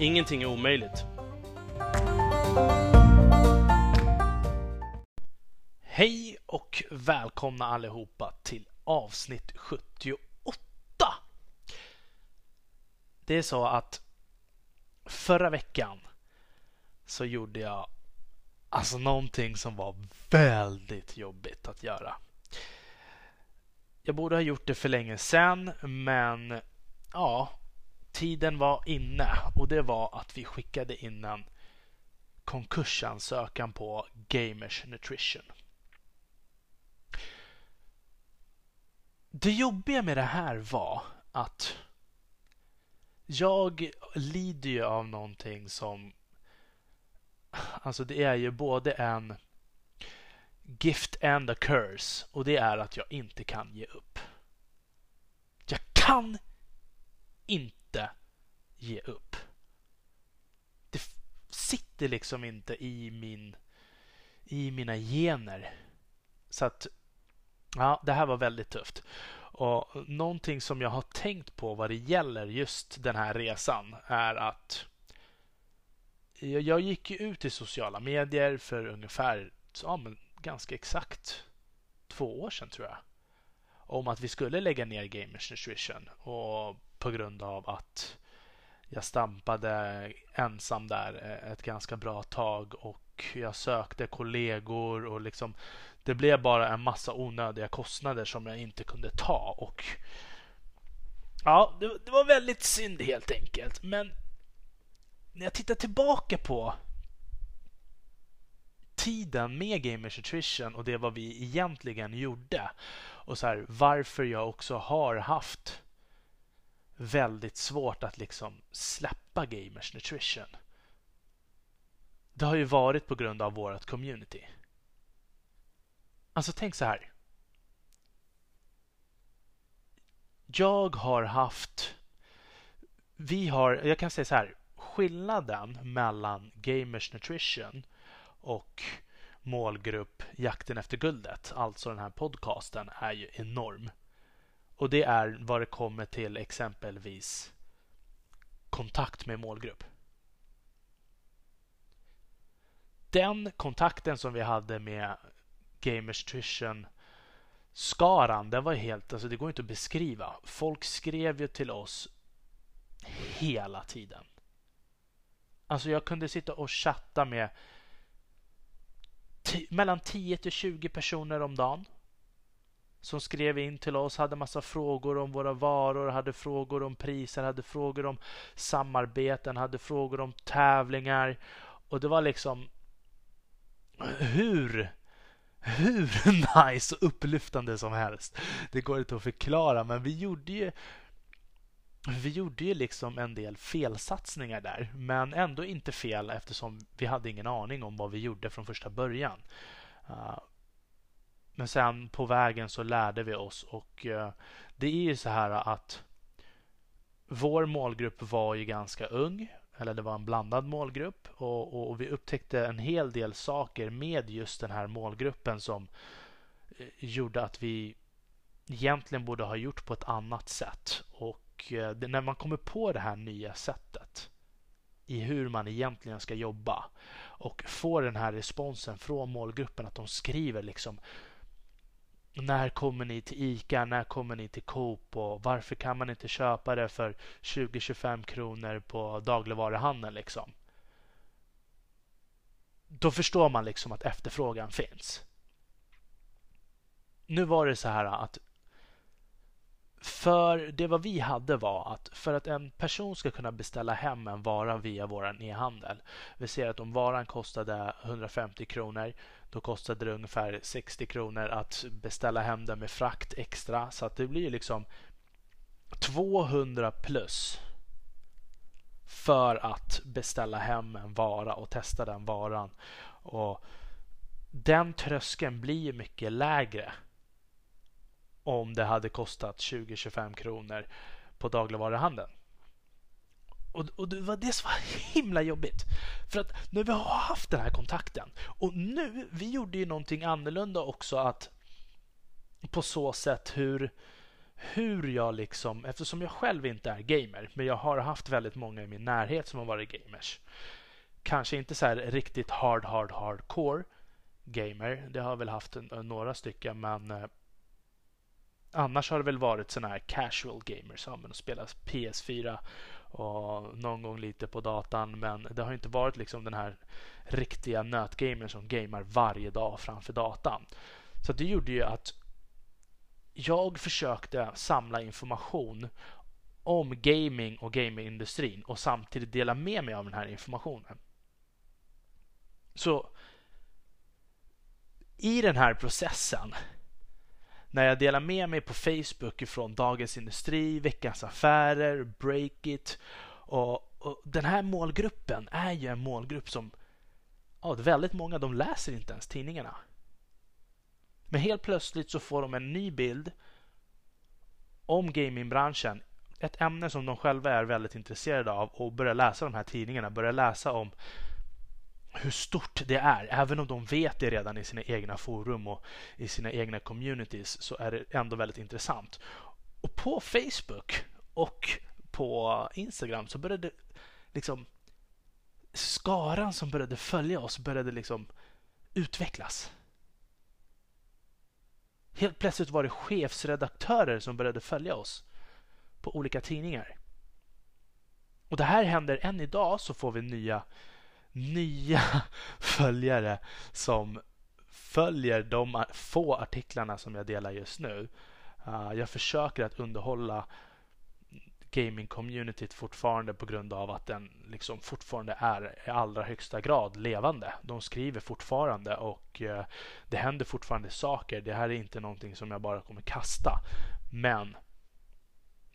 Ingenting är omöjligt. Hej och välkomna allihopa till avsnitt 78. Det är så att förra veckan så gjorde jag alltså någonting som var väldigt jobbigt att göra. Jag borde ha gjort det för länge sedan, men ja, tiden var inne och det var att vi skickade in en konkursansökan på Gamers Nutrition. Det jobbiga med det här var att jag lider ju av någonting som Alltså det är ju både en gift and a curse och det är att jag inte kan ge upp. Jag kan inte ge upp. Det sitter liksom inte i min i mina gener. Så att ja, det här var väldigt tufft. Och någonting som jag har tänkt på vad det gäller just den här resan är att jag gick ju ut i sociala medier för ungefär ja, men ganska exakt två år sedan tror jag. Om att vi skulle lägga ner Gamers Nutrition och på grund av att jag stampade ensam där eh, ett ganska bra tag och jag sökte kollegor och liksom det blev bara en massa onödiga kostnader som jag inte kunde ta och ja, det, det var väldigt synd helt enkelt. Men när jag tittar tillbaka på tiden med Gamers Nutrition och det vad vi egentligen gjorde och så här, varför jag också har haft väldigt svårt att liksom släppa Gamers Nutrition. Det har ju varit på grund av vårt community. Alltså tänk så här. Jag har haft vi har, jag kan säga så här, skillnaden mellan Gamers Nutrition och målgrupp Jakten efter guldet, alltså den här podcasten, är ju enorm. Och det är vad det kommer till exempelvis kontakt med målgrupp. Den kontakten som vi hade med Gamers Nutrition skaran, den var helt, alltså det går inte att beskriva. Folk skrev ju till oss hela tiden. Alltså jag kunde sitta och chatta med mellan 10 till 20 personer om dagen. Som skrev in till oss, hade massa frågor om våra varor, hade frågor om priser, hade frågor om samarbeten, hade frågor om tävlingar. Och det var liksom hur hur nice och upplyftande som helst. Det går inte att förklara, men vi gjorde ju vi gjorde ju liksom en del felsatsningar där, men ändå inte fel eftersom vi hade ingen aning om vad vi gjorde från första början. Uh, men sen på vägen så lärde vi oss och eh, det är ju så här att vår målgrupp var ju ganska ung, eller det var en blandad målgrupp och, och, och vi upptäckte en hel del saker med just den här målgruppen som eh, gjorde att vi egentligen borde ha gjort på ett annat sätt. Och eh, när man kommer på det här nya sättet i hur man egentligen ska jobba och får den här responsen från målgruppen att de skriver liksom när kommer ni till ICA? När kommer ni till Coop? Och varför kan man inte köpa det för 20-25 kronor på dagligvaruhandeln liksom? Då förstår man liksom att efterfrågan finns. Nu var det så här att för det vad vi hade var att för att en person ska kunna beställa hem en vara via vår e-handel. Vi ser att om varan kostade 150 kronor då kostade det ungefär 60 kronor att beställa hem den med frakt extra. Så att det blir liksom 200 plus för att beställa hem en vara och testa den varan. Och den tröskeln blir mycket lägre om det hade kostat 20-25 kronor på dagligvaruhandeln. Och, och det var det som var himla jobbigt. För att när vi har haft den här kontakten och nu, vi gjorde ju någonting annorlunda också att på så sätt hur hur jag liksom, eftersom jag själv inte är gamer, men jag har haft väldigt många i min närhet som har varit gamers. Kanske inte så här riktigt hard, hard, hardcore gamer. Det har jag väl haft några stycken, men eh, annars har det väl varit sådana här casual gamers som spelar PS4 och någon gång lite på datan. Men det har inte varit liksom den här riktiga nötgamern som gamar varje dag framför datan. Så det gjorde ju att jag försökte samla information om gaming och gamingindustrin och samtidigt dela med mig av den här informationen. Så i den här processen när jag delar med mig på Facebook från Dagens Industri, Veckans Affärer, Breakit och, och den här målgruppen är ju en målgrupp som ja, väldigt många de läser inte ens tidningarna. Men helt plötsligt så får de en ny bild om gamingbranschen. Ett ämne som de själva är väldigt intresserade av och börjar läsa de här tidningarna, börjar läsa om hur stort det är. Även om de vet det redan i sina egna forum och i sina egna communities så är det ändå väldigt intressant. Och på Facebook och på Instagram så började liksom skaran som började följa oss började liksom utvecklas. Helt plötsligt var det chefsredaktörer som började följa oss på olika tidningar. Och det här händer än idag så får vi nya nya följare som följer de få artiklarna som jag delar just nu. Ah, jag försöker att underhålla gaming-communityt fortfarande på grund av att den liksom fortfarande är i allra högsta grad levande. De skriver fortfarande och eh, det händer fortfarande saker. Det här är inte någonting som jag bara kommer kasta. Men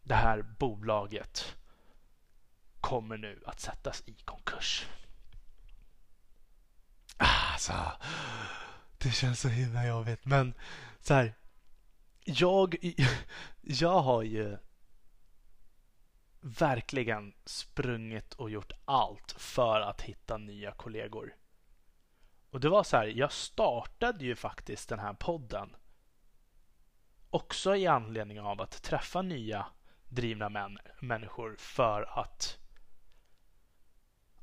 det här bolaget kommer nu att sättas i konkurs. Alltså, det känns så himla jobbigt. Men så här, jag, jag har ju verkligen sprungit och gjort allt för att hitta nya kollegor. Och det var så här, jag startade ju faktiskt den här podden också i anledning av att träffa nya drivna män, människor för att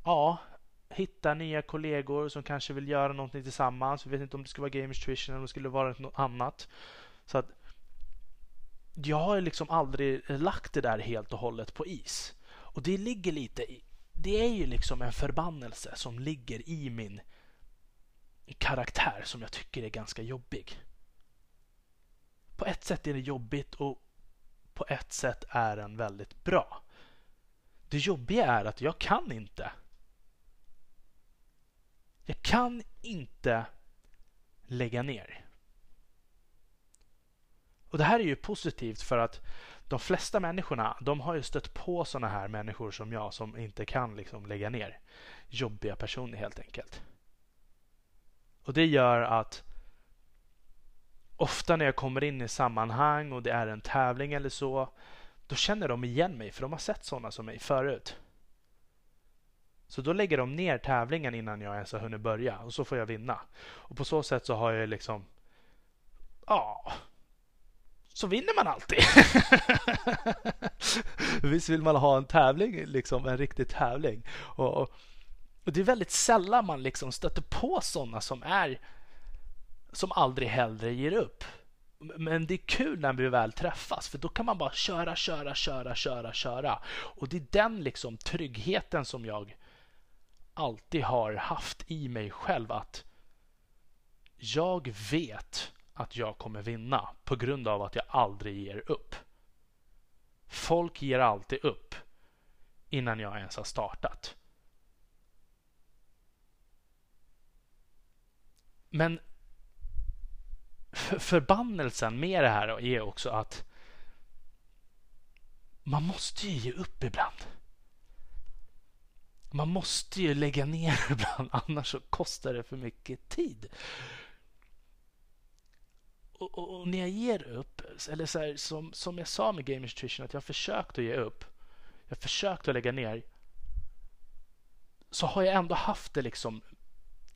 ja, hitta nya kollegor som kanske vill göra någonting tillsammans. Vi vet inte om det skulle vara Gamers Tuition eller om det skulle vara något annat. Så att jag har liksom aldrig lagt det där helt och hållet på is. Och det ligger lite i, det är ju liksom en förbannelse som ligger i min karaktär som jag tycker är ganska jobbig. På ett sätt är det jobbigt och på ett sätt är den väldigt bra. Det jobbiga är att jag kan inte jag kan inte lägga ner. Och Det här är ju positivt för att de flesta människorna de har ju stött på sådana här människor som jag som inte kan liksom lägga ner. Jobbiga personer helt enkelt. Och Det gör att ofta när jag kommer in i sammanhang och det är en tävling eller så då känner de igen mig för de har sett sådana som mig förut. Så då lägger de ner tävlingen innan jag ens har hunnit börja och så får jag vinna. Och på så sätt så har jag liksom ja så vinner man alltid. Visst vill man ha en tävling, liksom en riktig tävling. Och, och, det är väldigt sällan man liksom stöter på sådana som är som aldrig hellre ger upp. Men det är kul när vi väl träffas för då kan man bara köra, köra, köra, köra, köra. Och det är den liksom tryggheten som jag alltid har haft i mig själv att jag vet att jag kommer vinna på grund av att jag aldrig ger upp. Folk ger alltid upp innan jag ens har startat. Men förbannelsen med det här är också att man måste ju ge upp ibland man måste ju lägga ner ibland, annars så kostar det för mycket tid. Och, och, och när jag ger upp, eller så här, som, som jag sa med Game Nutrition, att jag har försökt att ge upp. Jag har försökt att lägga ner. Så har jag ändå haft det liksom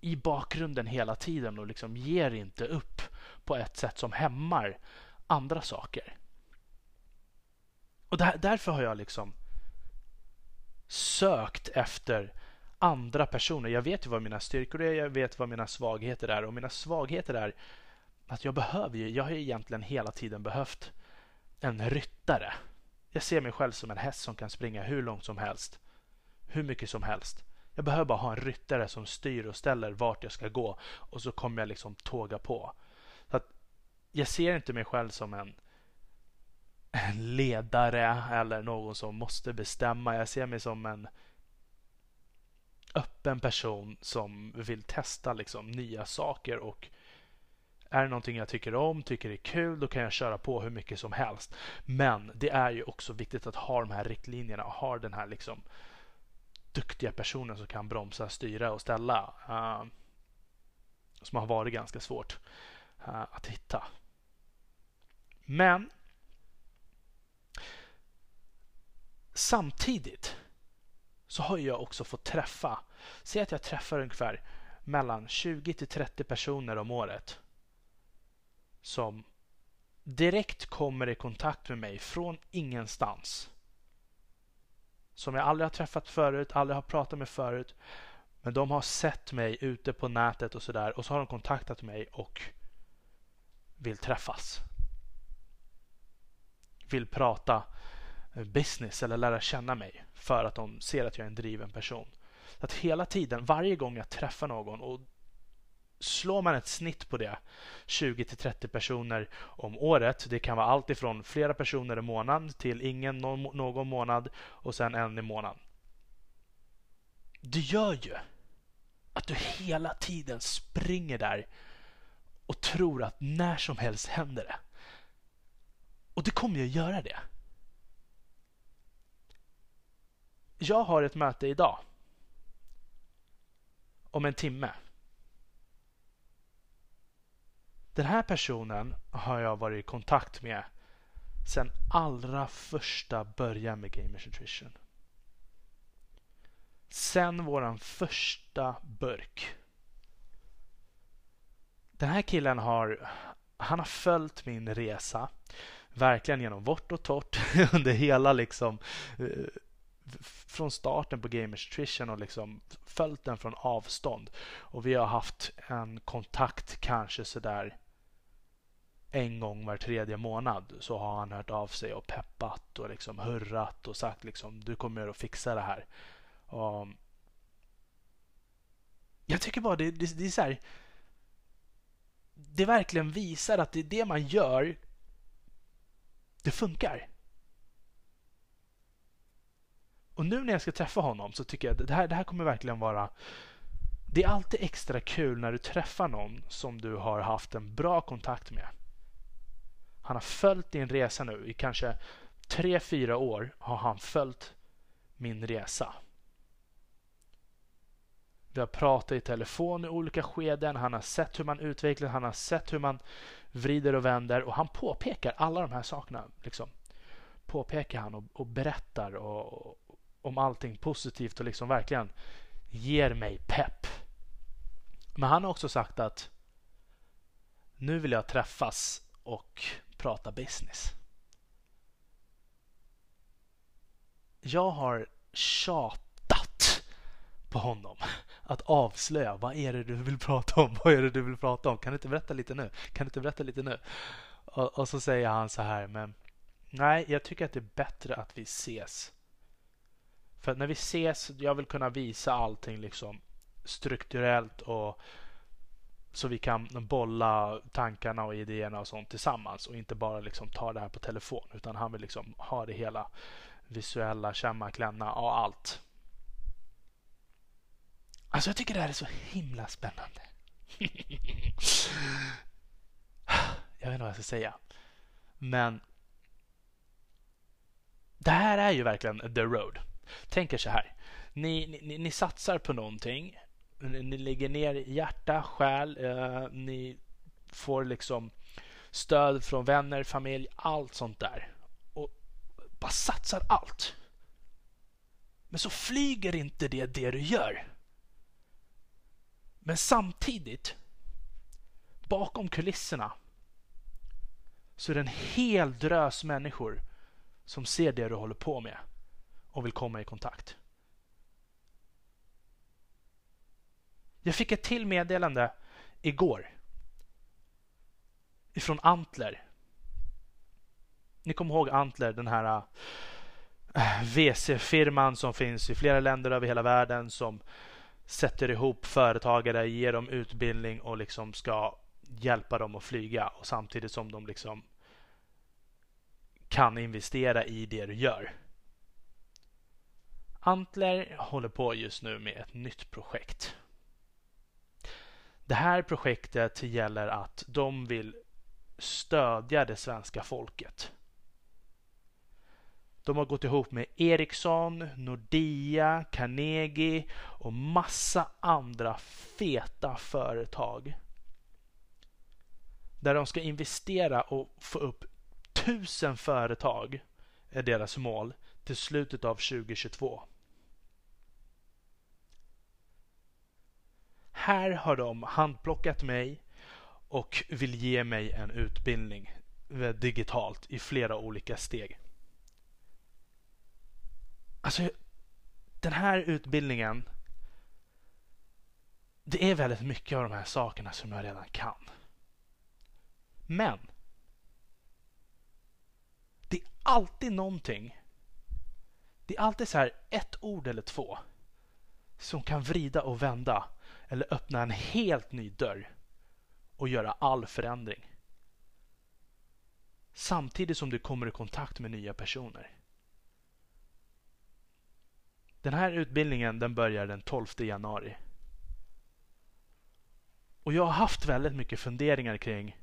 i bakgrunden hela tiden och liksom ger inte upp på ett sätt som hämmar andra saker. Och där, därför har jag liksom sökt efter andra personer. Jag vet ju vad mina styrkor är, jag vet vad mina svagheter är och mina svagheter är att jag behöver ju, jag har ju egentligen hela tiden behövt en ryttare. Jag ser mig själv som en häst som kan springa hur långt som helst. Hur mycket som helst. Jag behöver bara ha en ryttare som styr och ställer vart jag ska gå och så kommer jag liksom tåga på. Så att jag ser inte mig själv som en, en ledare eller någon som måste bestämma. Jag ser mig som en öppen person som vill testa liksom nya saker och är det någonting jag tycker om, tycker är kul, då kan jag köra på hur mycket som helst. Men det är ju också viktigt att ha de här riktlinjerna och ha den här liksom duktiga personen som kan bromsa, styra och ställa. Uh, som har varit ganska svårt uh, att hitta. Men samtidigt så har jag också fått träffa, säg att jag träffar ungefär mellan 20 till 30 personer om året som direkt kommer i kontakt med mig från ingenstans. Som jag aldrig har träffat förut, aldrig har pratat med förut. Men de har sett mig ute på nätet och sådär och så har de kontaktat mig och vill träffas. Vill prata business eller lära känna mig för att de ser att jag är en driven person. Så att hela tiden, varje gång jag träffar någon och slår man ett snitt på det 20 till 30 personer om året. Det kan vara allt ifrån flera personer i månaden till ingen någon månad och sen en i månaden. Det gör ju att du hela tiden springer där och tror att när som helst händer det. Och det kommer ju att göra det. Jag har ett möte idag. Om en timme. Den här personen har jag varit i kontakt med sen allra första början med Gamers Nutrition. Sen våran första burk. Den här killen har, han har följt min resa verkligen genom vårt och torrt under hela liksom eh, från starten på Gamers Trition och liksom följt den från avstånd. Och vi har haft en kontakt kanske sådär en gång var tredje månad så har han hört av sig och peppat och liksom hurrat och sagt liksom du kommer att fixa det här. Och jag tycker bara det, det, det är så här. Det verkligen visar att det, det man gör, det funkar. Och nu när jag ska träffa honom så tycker jag att det här, det här kommer verkligen vara det är alltid extra kul när du träffar någon som du har haft en bra kontakt med. Han har följt din resa nu i kanske tre, fyra år har han följt min resa. Vi har pratat i telefon i olika skeden. Han har sett hur man utvecklar, han har sett hur man vrider och vänder och han påpekar alla de här sakerna. Liksom. Påpekar han och, och berättar och, och, om allting positivt och liksom verkligen ger mig pepp. Men han har också sagt att nu vill jag träffas och prata business. Jag har tjatat på honom att avslöja vad är det du vill prata om? Vad är det du vill prata om? Kan du inte berätta lite nu? Kan du inte berätta lite nu? Och, och så säger han så här, men nej, jag tycker att det är bättre att vi ses. För när vi ses, jag vill kunna visa allting liksom strukturellt och så vi kan bolla tankarna och idéerna och sånt tillsammans och inte bara liksom ta det här på telefon utan han vill liksom ha det hela visuella, känna, klänna och allt. Alltså jag tycker det här är så himla spännande. jag vet inte vad jag ska säga. Men det här är ju verkligen the road. Tänk er så här. Ni, ni, ni satsar på någonting. Ni, ni lägger ner hjärta, själ. Eh, ni får liksom stöd från vänner, familj, allt sånt där. Och bara satsar allt. Men så flyger inte det det du gör. Men samtidigt, bakom kulisserna, så är det en hel drös människor som ser det du håller på med och vill komma i kontakt. Jag fick ett till meddelande igår ifrån Antler. Ni kommer ihåg Antler, den här äh, VC-firman som finns i flera länder över hela världen som sätter ihop företagare, ger dem utbildning och liksom ska hjälpa dem att flyga och samtidigt som de liksom kan investera i det du gör. Antler håller på just nu med ett nytt projekt. Det här projektet gäller att de vill stödja det svenska folket. De har gått ihop med Ericsson, Nordea, Carnegie och massa andra feta företag. Där de ska investera och få upp tusen företag är deras mål till slutet av 2022. Här har de handplockat mig och vill ge mig en utbildning eh, digitalt i flera olika steg. Alltså, den här utbildningen det är väldigt mycket av de här sakerna som jag redan kan. Men det är alltid någonting. Det är alltid så här ett ord eller två som kan vrida och vända eller öppna en helt ny dörr och göra all förändring. Samtidigt som du kommer i kontakt med nya personer. Den här utbildningen den börjar den 12 januari. Och jag har haft väldigt mycket funderingar kring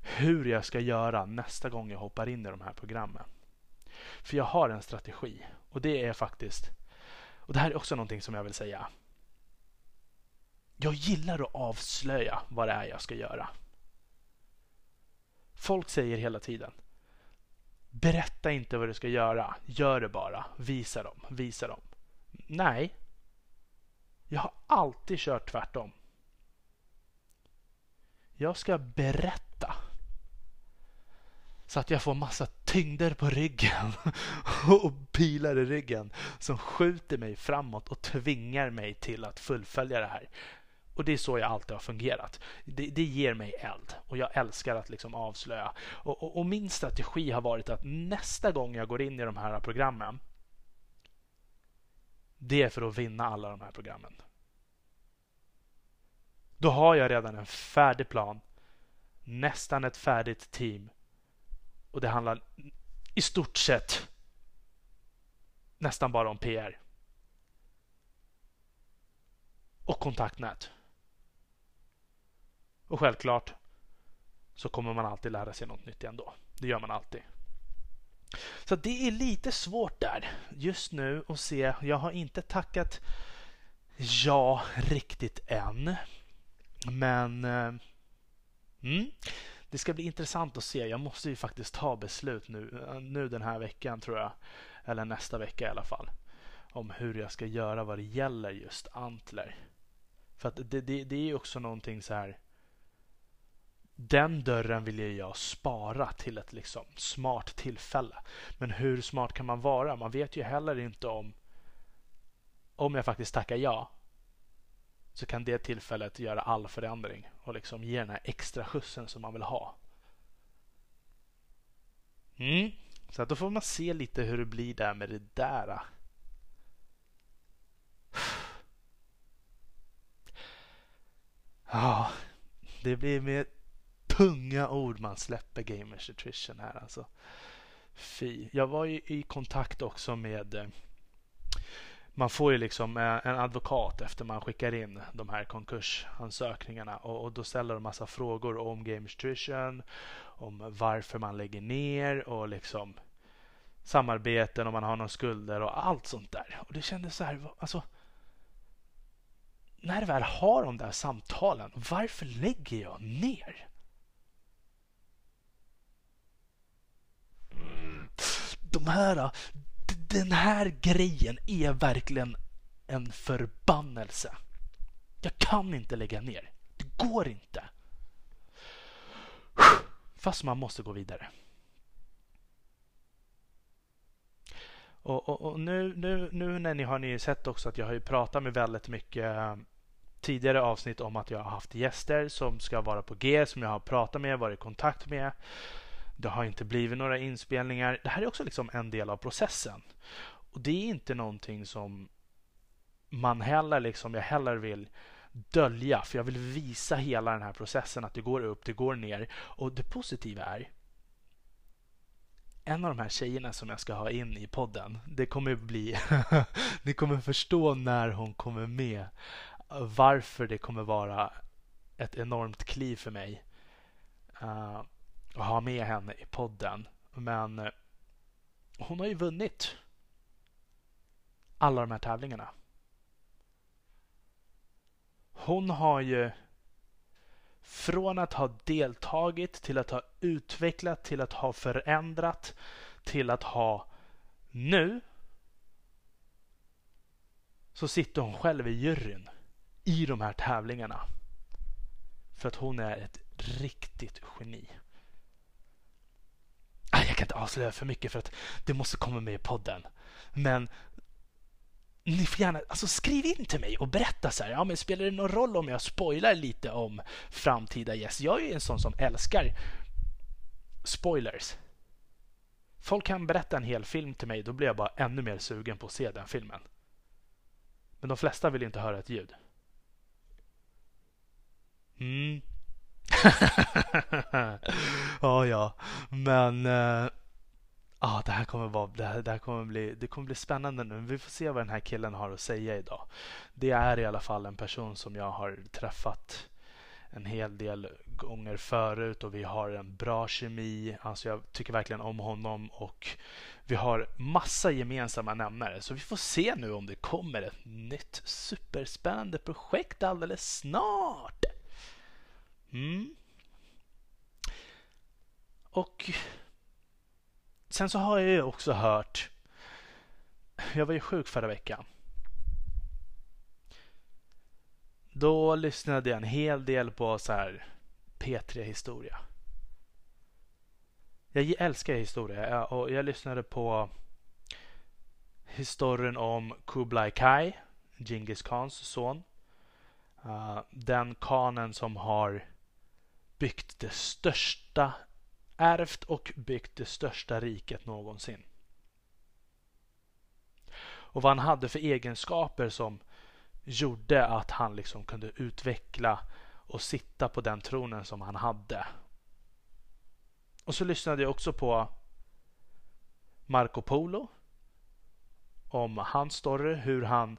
hur jag ska göra nästa gång jag hoppar in i de här programmen. För jag har en strategi och det är faktiskt, och det här är också någonting som jag vill säga. Jag gillar att avslöja vad det är jag ska göra. Folk säger hela tiden Berätta inte vad du ska göra. Gör det bara. Visa dem. Visa dem. Nej. Jag har alltid kört tvärtom. Jag ska berätta. Så att jag får massa tyngder på ryggen och pilar i ryggen som skjuter mig framåt och tvingar mig till att fullfölja det här. Och det är så jag alltid har fungerat. Det, det ger mig eld och jag älskar att liksom avslöja. Och, och, och, min strategi har varit att nästa gång jag går in i de här programmen det är för att vinna alla de här programmen. Då har jag redan en färdig plan, nästan ett färdigt team och det handlar i stort sett nästan bara om PR. Och kontaktnät. Och självklart så kommer man alltid lära sig något nytt ändå. Det gör man alltid. Så det är lite svårt där just nu att se. Jag har inte tackat ja riktigt än. Men eh, mm, det ska bli intressant att se. Jag måste ju faktiskt ta beslut nu, nu den här veckan tror jag. Eller nästa vecka i alla fall. Om hur jag ska göra vad det gäller just Antler. För att det, det, det är ju också någonting så här den dörren vill jag spara till ett liksom smart tillfälle. Men hur smart kan man vara? Man vet ju heller inte om om jag faktiskt tackar ja så kan det tillfället göra all förändring och liksom ge den här extra skjutsen som man vill ha. Mm. Så att då får man se lite hur det blir där med det där. Ja, det blir med tunga ord man släpper Gamers Nutrition här alltså. Fy. Jag var ju i kontakt också med eh, man får ju liksom eh, en advokat efter man skickar in de här konkursansökningarna och, och då ställer de massa frågor om Gamers Nutrition, om varför man lägger ner och liksom samarbeten, om man har några skulder och allt sånt där. Och det kändes så här, alltså när jag väl har de där samtalen, varför lägger jag ner? De här, den här grejen är verkligen en förbannelse. Jag kan inte lägga ner. Det går inte. Fast man måste gå vidare. Och, och, och, nu, nu, nu när ni har ni sett också att jag har ju pratat med väldigt mycket eh, tidigare avsnitt om att jag har haft gäster som ska vara på G, som jag har pratat med, varit i kontakt med. Det har inte blivit några inspelningar. Det här är också liksom en del av processen. Och det är inte någonting som man heller liksom, jag heller vill dölja. För jag vill visa hela den här processen att det går upp, det går ner. Och det positiva är en av de här tjejerna som jag ska ha in i podden, det kommer bli... ni kommer förstå när hon kommer med varför det kommer vara ett enormt kliv för mig uh, att ha med henne i podden. Men eh, hon har ju vunnit alla de här tävlingarna. Hon har ju från att ha deltagit till att ha utvecklat till att ha förändrat till att ha nu så sitter hon själv i juryn i de här tävlingarna. För att hon är ett riktigt geni. Jag kan inte avslöja för mycket för att det måste komma med i podden. Men ni får gärna alltså skriv in till mig och berätta så här. Ja, men spelar det någon roll om jag spoilar lite om framtida gäster? Jag är ju en sån som älskar spoilers. Folk kan berätta en hel film till mig, då blir jag bara ännu mer sugen på att se den filmen. Men de flesta vill inte höra ett ljud. Mm. ja, ja. Men uh, ah, det här kommer vara det här, det här kommer bli det kommer bli spännande nu. Vi får se vad den här killen har att säga idag. Det är i alla fall en person som jag har träffat en hel del gånger förut och vi har en bra kemi. Alltså jag tycker verkligen om honom och vi har massa gemensamma nämnare. Så vi får se nu om det kommer ett nytt superspännande projekt alldeles snart. Mm. Och sen så har jag ju också hört. Jag var ju sjuk förra veckan. Då lyssnade jag en hel del på så här P3 historia. Jag älskar historia och jag lyssnade på historien om Kublai Kai, Genghis Khans son. Ah, den kanen som har byggt det största, ärvt och byggt det största riket någonsin. Och vad han hade för egenskaper som gjorde att han liksom kunde utveckla och sitta på den tronen som han hade. Och så lyssnade jag också på Marco Polo om hans story, hur han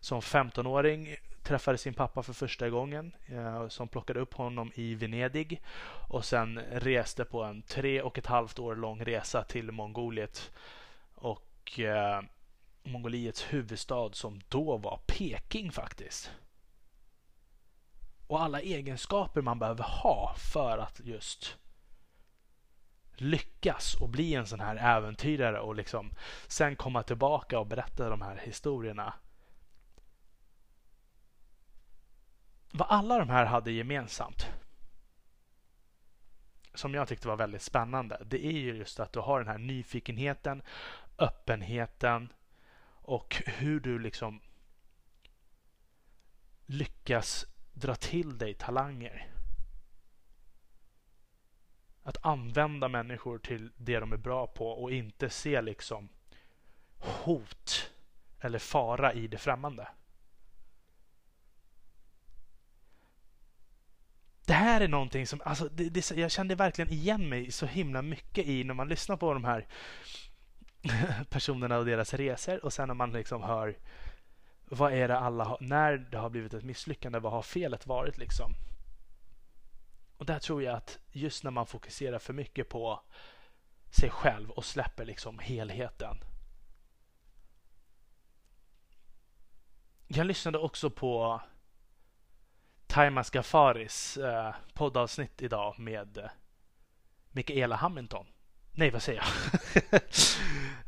som 15-åring träffade sin pappa för första gången eh, som plockade upp honom i Venedig och sen reste på en tre och ett halvt år lång resa till Mongoliet och eh, Mongoliets huvudstad som då var Peking faktiskt. Och alla egenskaper man behöver ha för att just lyckas och bli en sån här äventyrare och liksom sen komma tillbaka och berätta de här historierna vad alla de här hade gemensamt som jag tyckte var väldigt spännande det är ju just att du har den här nyfikenheten, öppenheten och hur du liksom lyckas dra till dig talanger. Att använda människor till det de är bra på och inte se liksom hot eller fara i det främmande. Det här är någonting som, alltså, det, det, jag kände verkligen igen mig så himla mycket i när man lyssnar på de här personerna och deras resor och sen när man liksom hör vad är det alla har, när det har blivit ett misslyckande, vad har felet varit liksom? Och där tror jag att just när man fokuserar för mycket på sig själv och släpper liksom helheten. Jag lyssnade också på Taimas Gafaris eh, poddavsnitt idag med eh, Mikaela Hamilton. Nej, vad säger jag?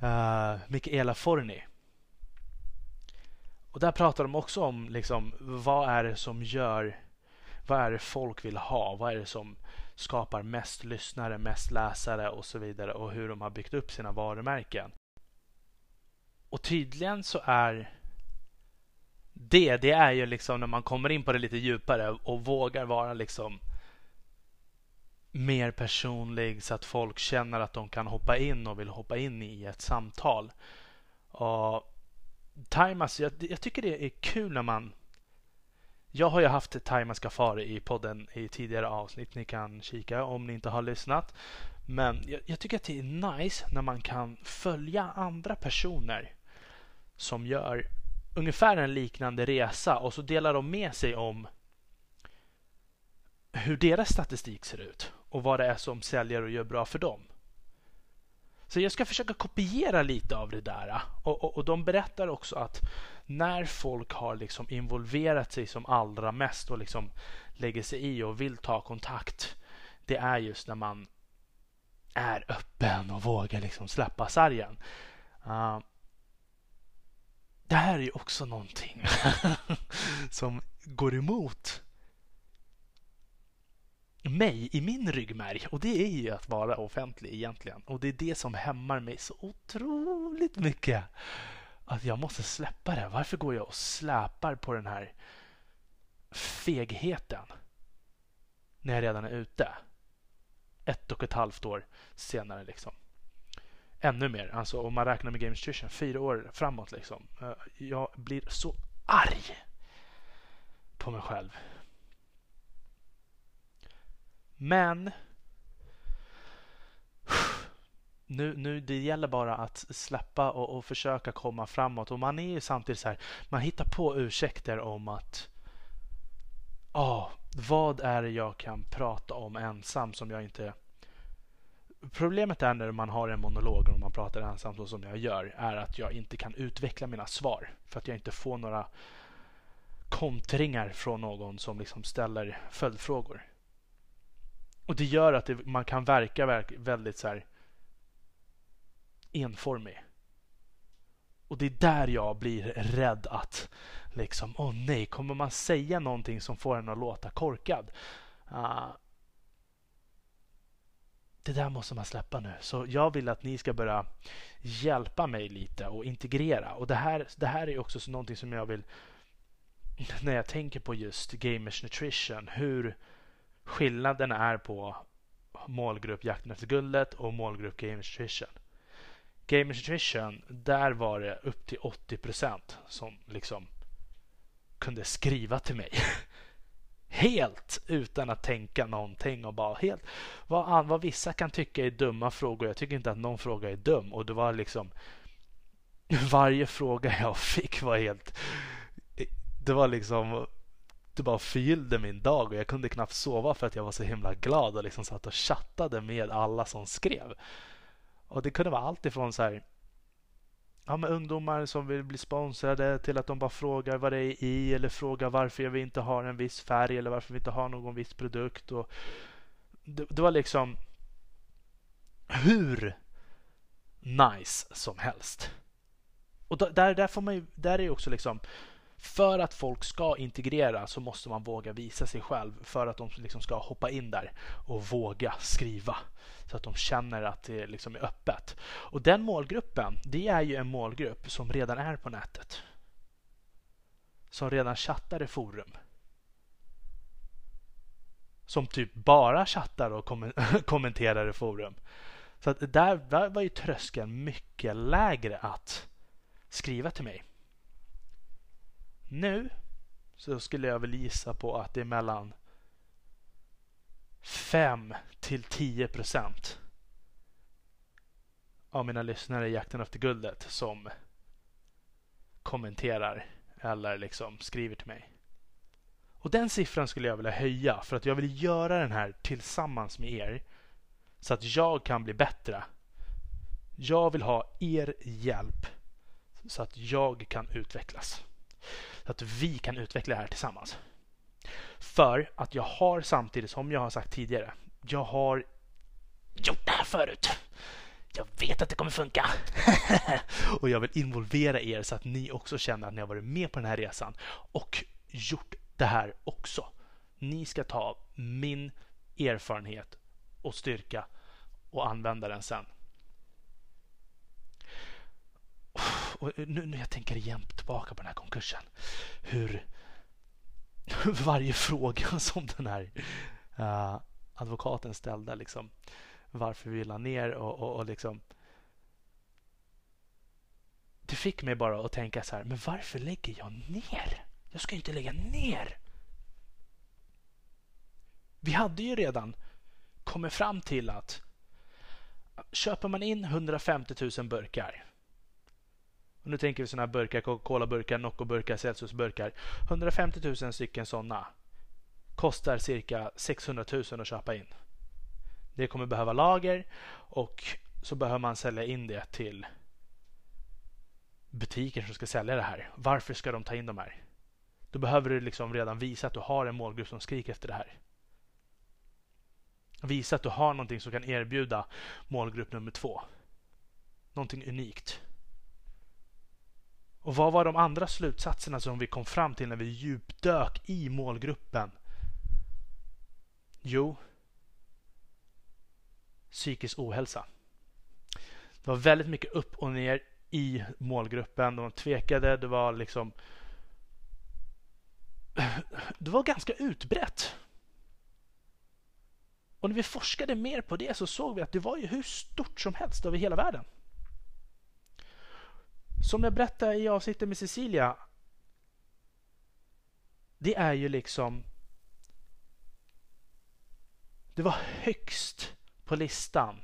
uh, Mikaela Forni. Och där pratar de också om liksom, vad är det som gör, vad är det folk vill ha? Vad är det som skapar mest lyssnare, mest läsare och så vidare och hur de har byggt upp sina varumärken. Och tydligen så är det, det är ju liksom när man kommer in på det lite djupare och vågar vara liksom mer personlig så att folk känner att de kan hoppa in och vill hoppa in i ett samtal. Och Timas, jag, jag tycker det är kul när man jag har ju haft Timas Gafari i podden i tidigare avsnitt. Ni kan kika om ni inte har lyssnat. Men jag, jag, tycker att det är nice när man kan följa andra personer som gör ungefär en liknande resa och så delar de med sig om hur deras statistik ser ut och vad det är som säljer och gör bra för dem. Så jag ska försöka kopiera lite av det där. Och, och, och de berättar också att när folk har liksom involverat sig som allra mest och liksom lägger sig i och vill ta kontakt. Det är just när man är öppen och vågar liksom släppa sargen. Uh, det här är ju också någonting som går emot mig i min ryggmärg och det är ju att vara offentlig egentligen. Och det är det som hämmar mig så otroligt mycket. Att jag måste släppa det. Varför går jag och släpar på den här fegheten när jag redan är ute? Ett och ett halvt år senare liksom. Ännu mer, alltså om man räknar med Game Nutrition, fyra år framåt liksom. Eh, jag blir så arg på mig själv men nu, nu det gäller bara att släppa och, och, försöka komma framåt. Och man är ju samtidigt så här, man hittar på ursäkter om att oh, vad är det jag kan prata om ensam som jag inte... Problemet är när man har en monolog och man pratar ensam så som jag gör är att jag inte kan utveckla mina svar för att jag inte får några kontringar från någon som liksom ställer följdfrågor. Och det gör att det, man kan verka väldigt så här enformig. Och det är där jag blir rädd att liksom, åh oh nej, kommer man säga någonting som får en att låta korkad? Uh, det där måste man släppa nu. Så jag vill att ni ska börja hjälpa mig lite och integrera. Och det här, det här är också så någonting som jag vill när jag tänker på just Gamers Nutrition. Hur skillnaden är på målgrupp Jakten efter guldet och målgrupp Gamers Nutrition. Gamers Nutrition, där var det upp till 80% som liksom kunde skriva till mig. helt utan att tänka någonting och bara helt vad, vad vissa kan tycka är dumma frågor. Jag tycker inte att någon fråga är dum och det var liksom varje fråga jag fick var helt det var liksom det bara förgyllde min dag och jag kunde knappt sova för att jag var så himla glad och liksom satt och chattade med alla som skrev. Och det kunde vara allt ifrån så här ja, men ungdomar som vill bli sponsrade till att de bara frågar vad det är i eller frågar varför vi inte har en viss färg eller varför vi inte har någon viss produkt. Och det, det var liksom hur nice som helst. Och där, där får man ju, där är ju också liksom för att folk ska integrera så måste man våga visa sig själv för att de liksom ska hoppa in där och våga skriva så att de känner att det liksom är öppet. Och den målgruppen, det är ju en målgrupp som redan är på nätet. Som redan chattar i forum. Som typ bara chattar och kommenterar i forum. Så att där, där var ju tröskeln mycket lägre att skriva till mig. Nu så skulle jag väl gissa på att det är mellan 5 till 10 procent av mina lyssnare i Jakten efter guldet som kommenterar eller liksom skriver till mig. Och den siffran skulle jag vilja höja för att jag vill göra den här tillsammans med er så att jag kan bli bättre Jag vill ha er hjälp så att jag kan utvecklas. Så att vi kan utveckla det här tillsammans. För att jag har samtidigt, som jag har sagt tidigare, jag har gjort det här förut. Jag vet att det kommer funka. och jag vill involvera er så att ni också känner att ni har varit med på den här resan och gjort det här också. Ni ska ta min erfarenhet och styrka och använda den sen. Och eh, nu när jag tänker igen tillbaka på den här konkursen. Hur varje fråga som den här uh, advokaten ställde. Liksom, varför vi la ner och, och, och liksom det fick mig bara att tänka så här, men varför lägger jag ner? Jag ska ju inte lägga ner. Vi hade ju redan kommit fram till att köper man in 150 000 burkar och nu tänker vi sådana här burkar, Coca-Cola-burkar, Nocco-burkar, Celsius-burkar. 150 000 stycken sådana kostar cirka 600 000 att köpa in. Det kommer behöva lager och så behöver man sälja in det till butiker som ska sälja det här. Varför ska de ta in de här? Då behöver du liksom redan visa att du har en målgrupp som skriker efter det här. Visa att du har någonting som kan erbjuda målgrupp nummer två. Någonting unikt. Och vad var de andra slutsatserna som vi kom fram till när vi djupdök i målgruppen? Jo, psykisk ohälsa. Det var väldigt mycket upp och ner i målgruppen. De tvekade. Det var liksom... Det var ganska utbrett. Och när vi forskade mer på det så såg vi att det var ju hur stort som helst över hela världen. Som jag berättade i avsnittet med Cecilia. Det är ju liksom... Det var högst på listan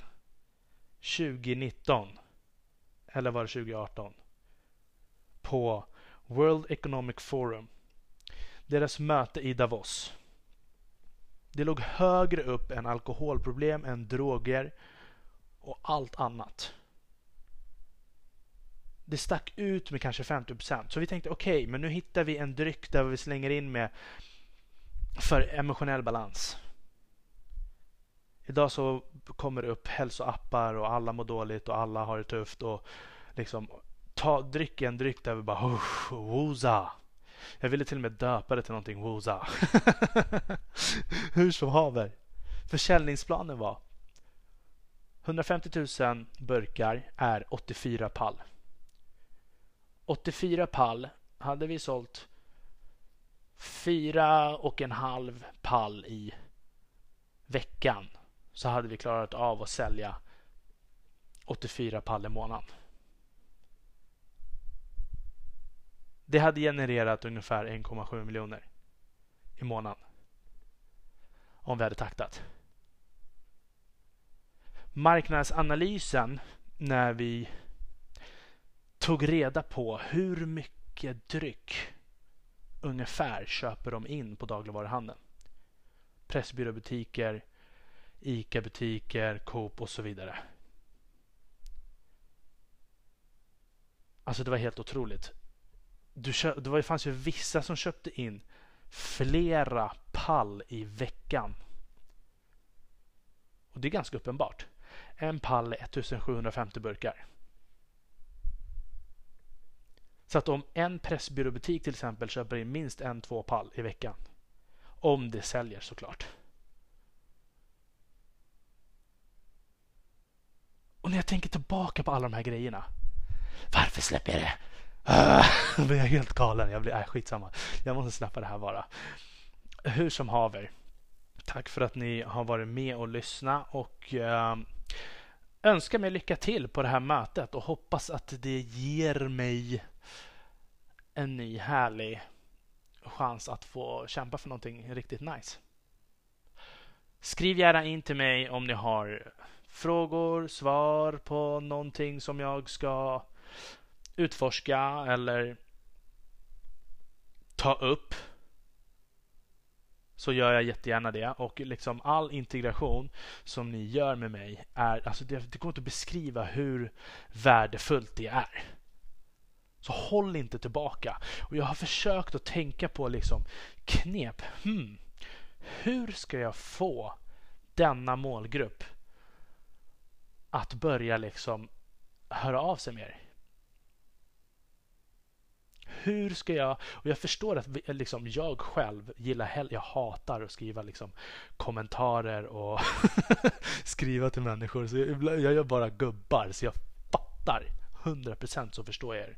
2019. Eller var det 2018? På World Economic Forum. Deras möte i Davos. Det låg högre upp än alkoholproblem, än droger och allt annat det stack ut med kanske 50 Så vi tänkte okej, okay, men nu hittar vi en dryck där vi slänger in med för emotionell balans. Idag så kommer det upp hälsoappar och alla mår dåligt och alla har det tufft och liksom ta dryck en dryck där vi bara woza. Jag ville till och med döpa det till någonting woza. Hur som haver. Försäljningsplanen var 150 000 burkar är 84 pall. 84 pall hade vi sålt fyra och en halv pall i veckan så hade vi klarat av att sälja 84 pall i månaden. Det hade genererat ungefär 1,7 miljoner i månaden. Om vi hade taktat. Marknadsanalysen när vi tog reda på hur mycket dryck ungefär köper de in på dagligvaruhandeln. Pressbyråbutiker, ICA-butiker, Coop och så vidare. Alltså det var helt otroligt. Du köp, det var, fanns ju vissa som köpte in flera pall i veckan. Och det är ganska uppenbart. En pall är 1750 burkar. Så att om en Pressbyråbutik till exempel köper in minst en, två pall i veckan. Om det säljer såklart. Och när jag tänker tillbaka på alla de här grejerna. Varför släpper jag det? Uh, ah, blir jag helt galen. Jag blir, äh, skitsamma. Jag måste släppa det här bara. Hur som haver. Tack för att ni har varit med och lyssnat och uh, önskar mig lycka till på det här mötet och hoppas att det ger mig en ny härlig chans att få kämpa för någonting riktigt nice. Skriv gärna in till mig om ni har frågor, svar på någonting som jag ska utforska eller ta upp så gör jag jättegärna det. Och liksom all integration som ni gör med mig är, alltså det, det går inte att beskriva hur värdefullt det är. Så håll inte tillbaka. Och jag har försökt att tänka på liksom knep. Hmm, hur ska jag få denna målgrupp att börja liksom höra av sig mer? Hur ska jag... Och jag förstår att vi, liksom, jag själv gillar hell, Jag hatar att skriva liksom, kommentarer och skriva till människor. Så jag, jag gör bara gubbar, så jag fattar. 100% så förstår jag er.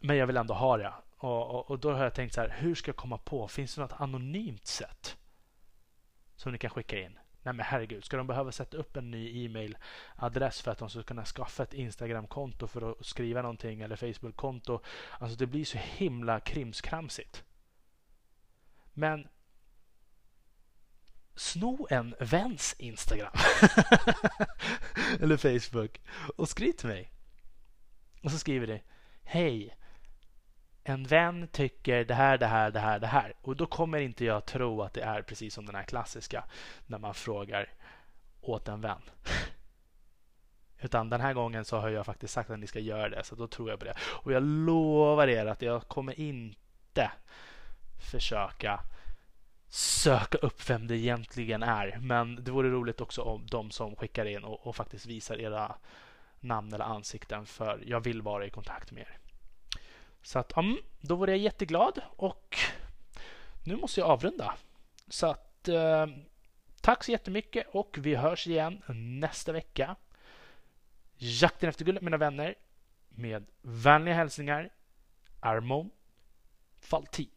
Men jag vill ändå ha det. Och, och, och, då har jag tänkt så här, hur ska jag komma på? Finns det något anonymt sätt som ni kan skicka in? Nej men herregud, ska de behöva sätta upp en ny e-mailadress för att de ska kunna skaffa ett Instagram-konto för att skriva någonting eller Facebook-konto? Alltså det blir så himla krimskramsigt. Men sno en väns Instagram eller Facebook och skriv till mig. Och så skriver du. Hej, en vän tycker det här, det här, det här, det här. Och då kommer inte jag tro att det är precis som den här klassiska när man frågar åt en vän. Utan den här gången så har jag faktiskt sagt att ni ska göra det, så då tror jag på det. Och jag lovar er att jag kommer inte försöka söka upp vem det egentligen är. Men det vore roligt också om de som skickar in och, och faktiskt visar era namn eller ansikten för jag vill vara i kontakt med er. Så att, um, då var jag jätteglad och nu måste jag avrunda. Så att eh, tack så jättemycket och vi hörs igen nästa vecka. Jakten efter guldet mina vänner. Med vänliga hälsningar Armon Faltin.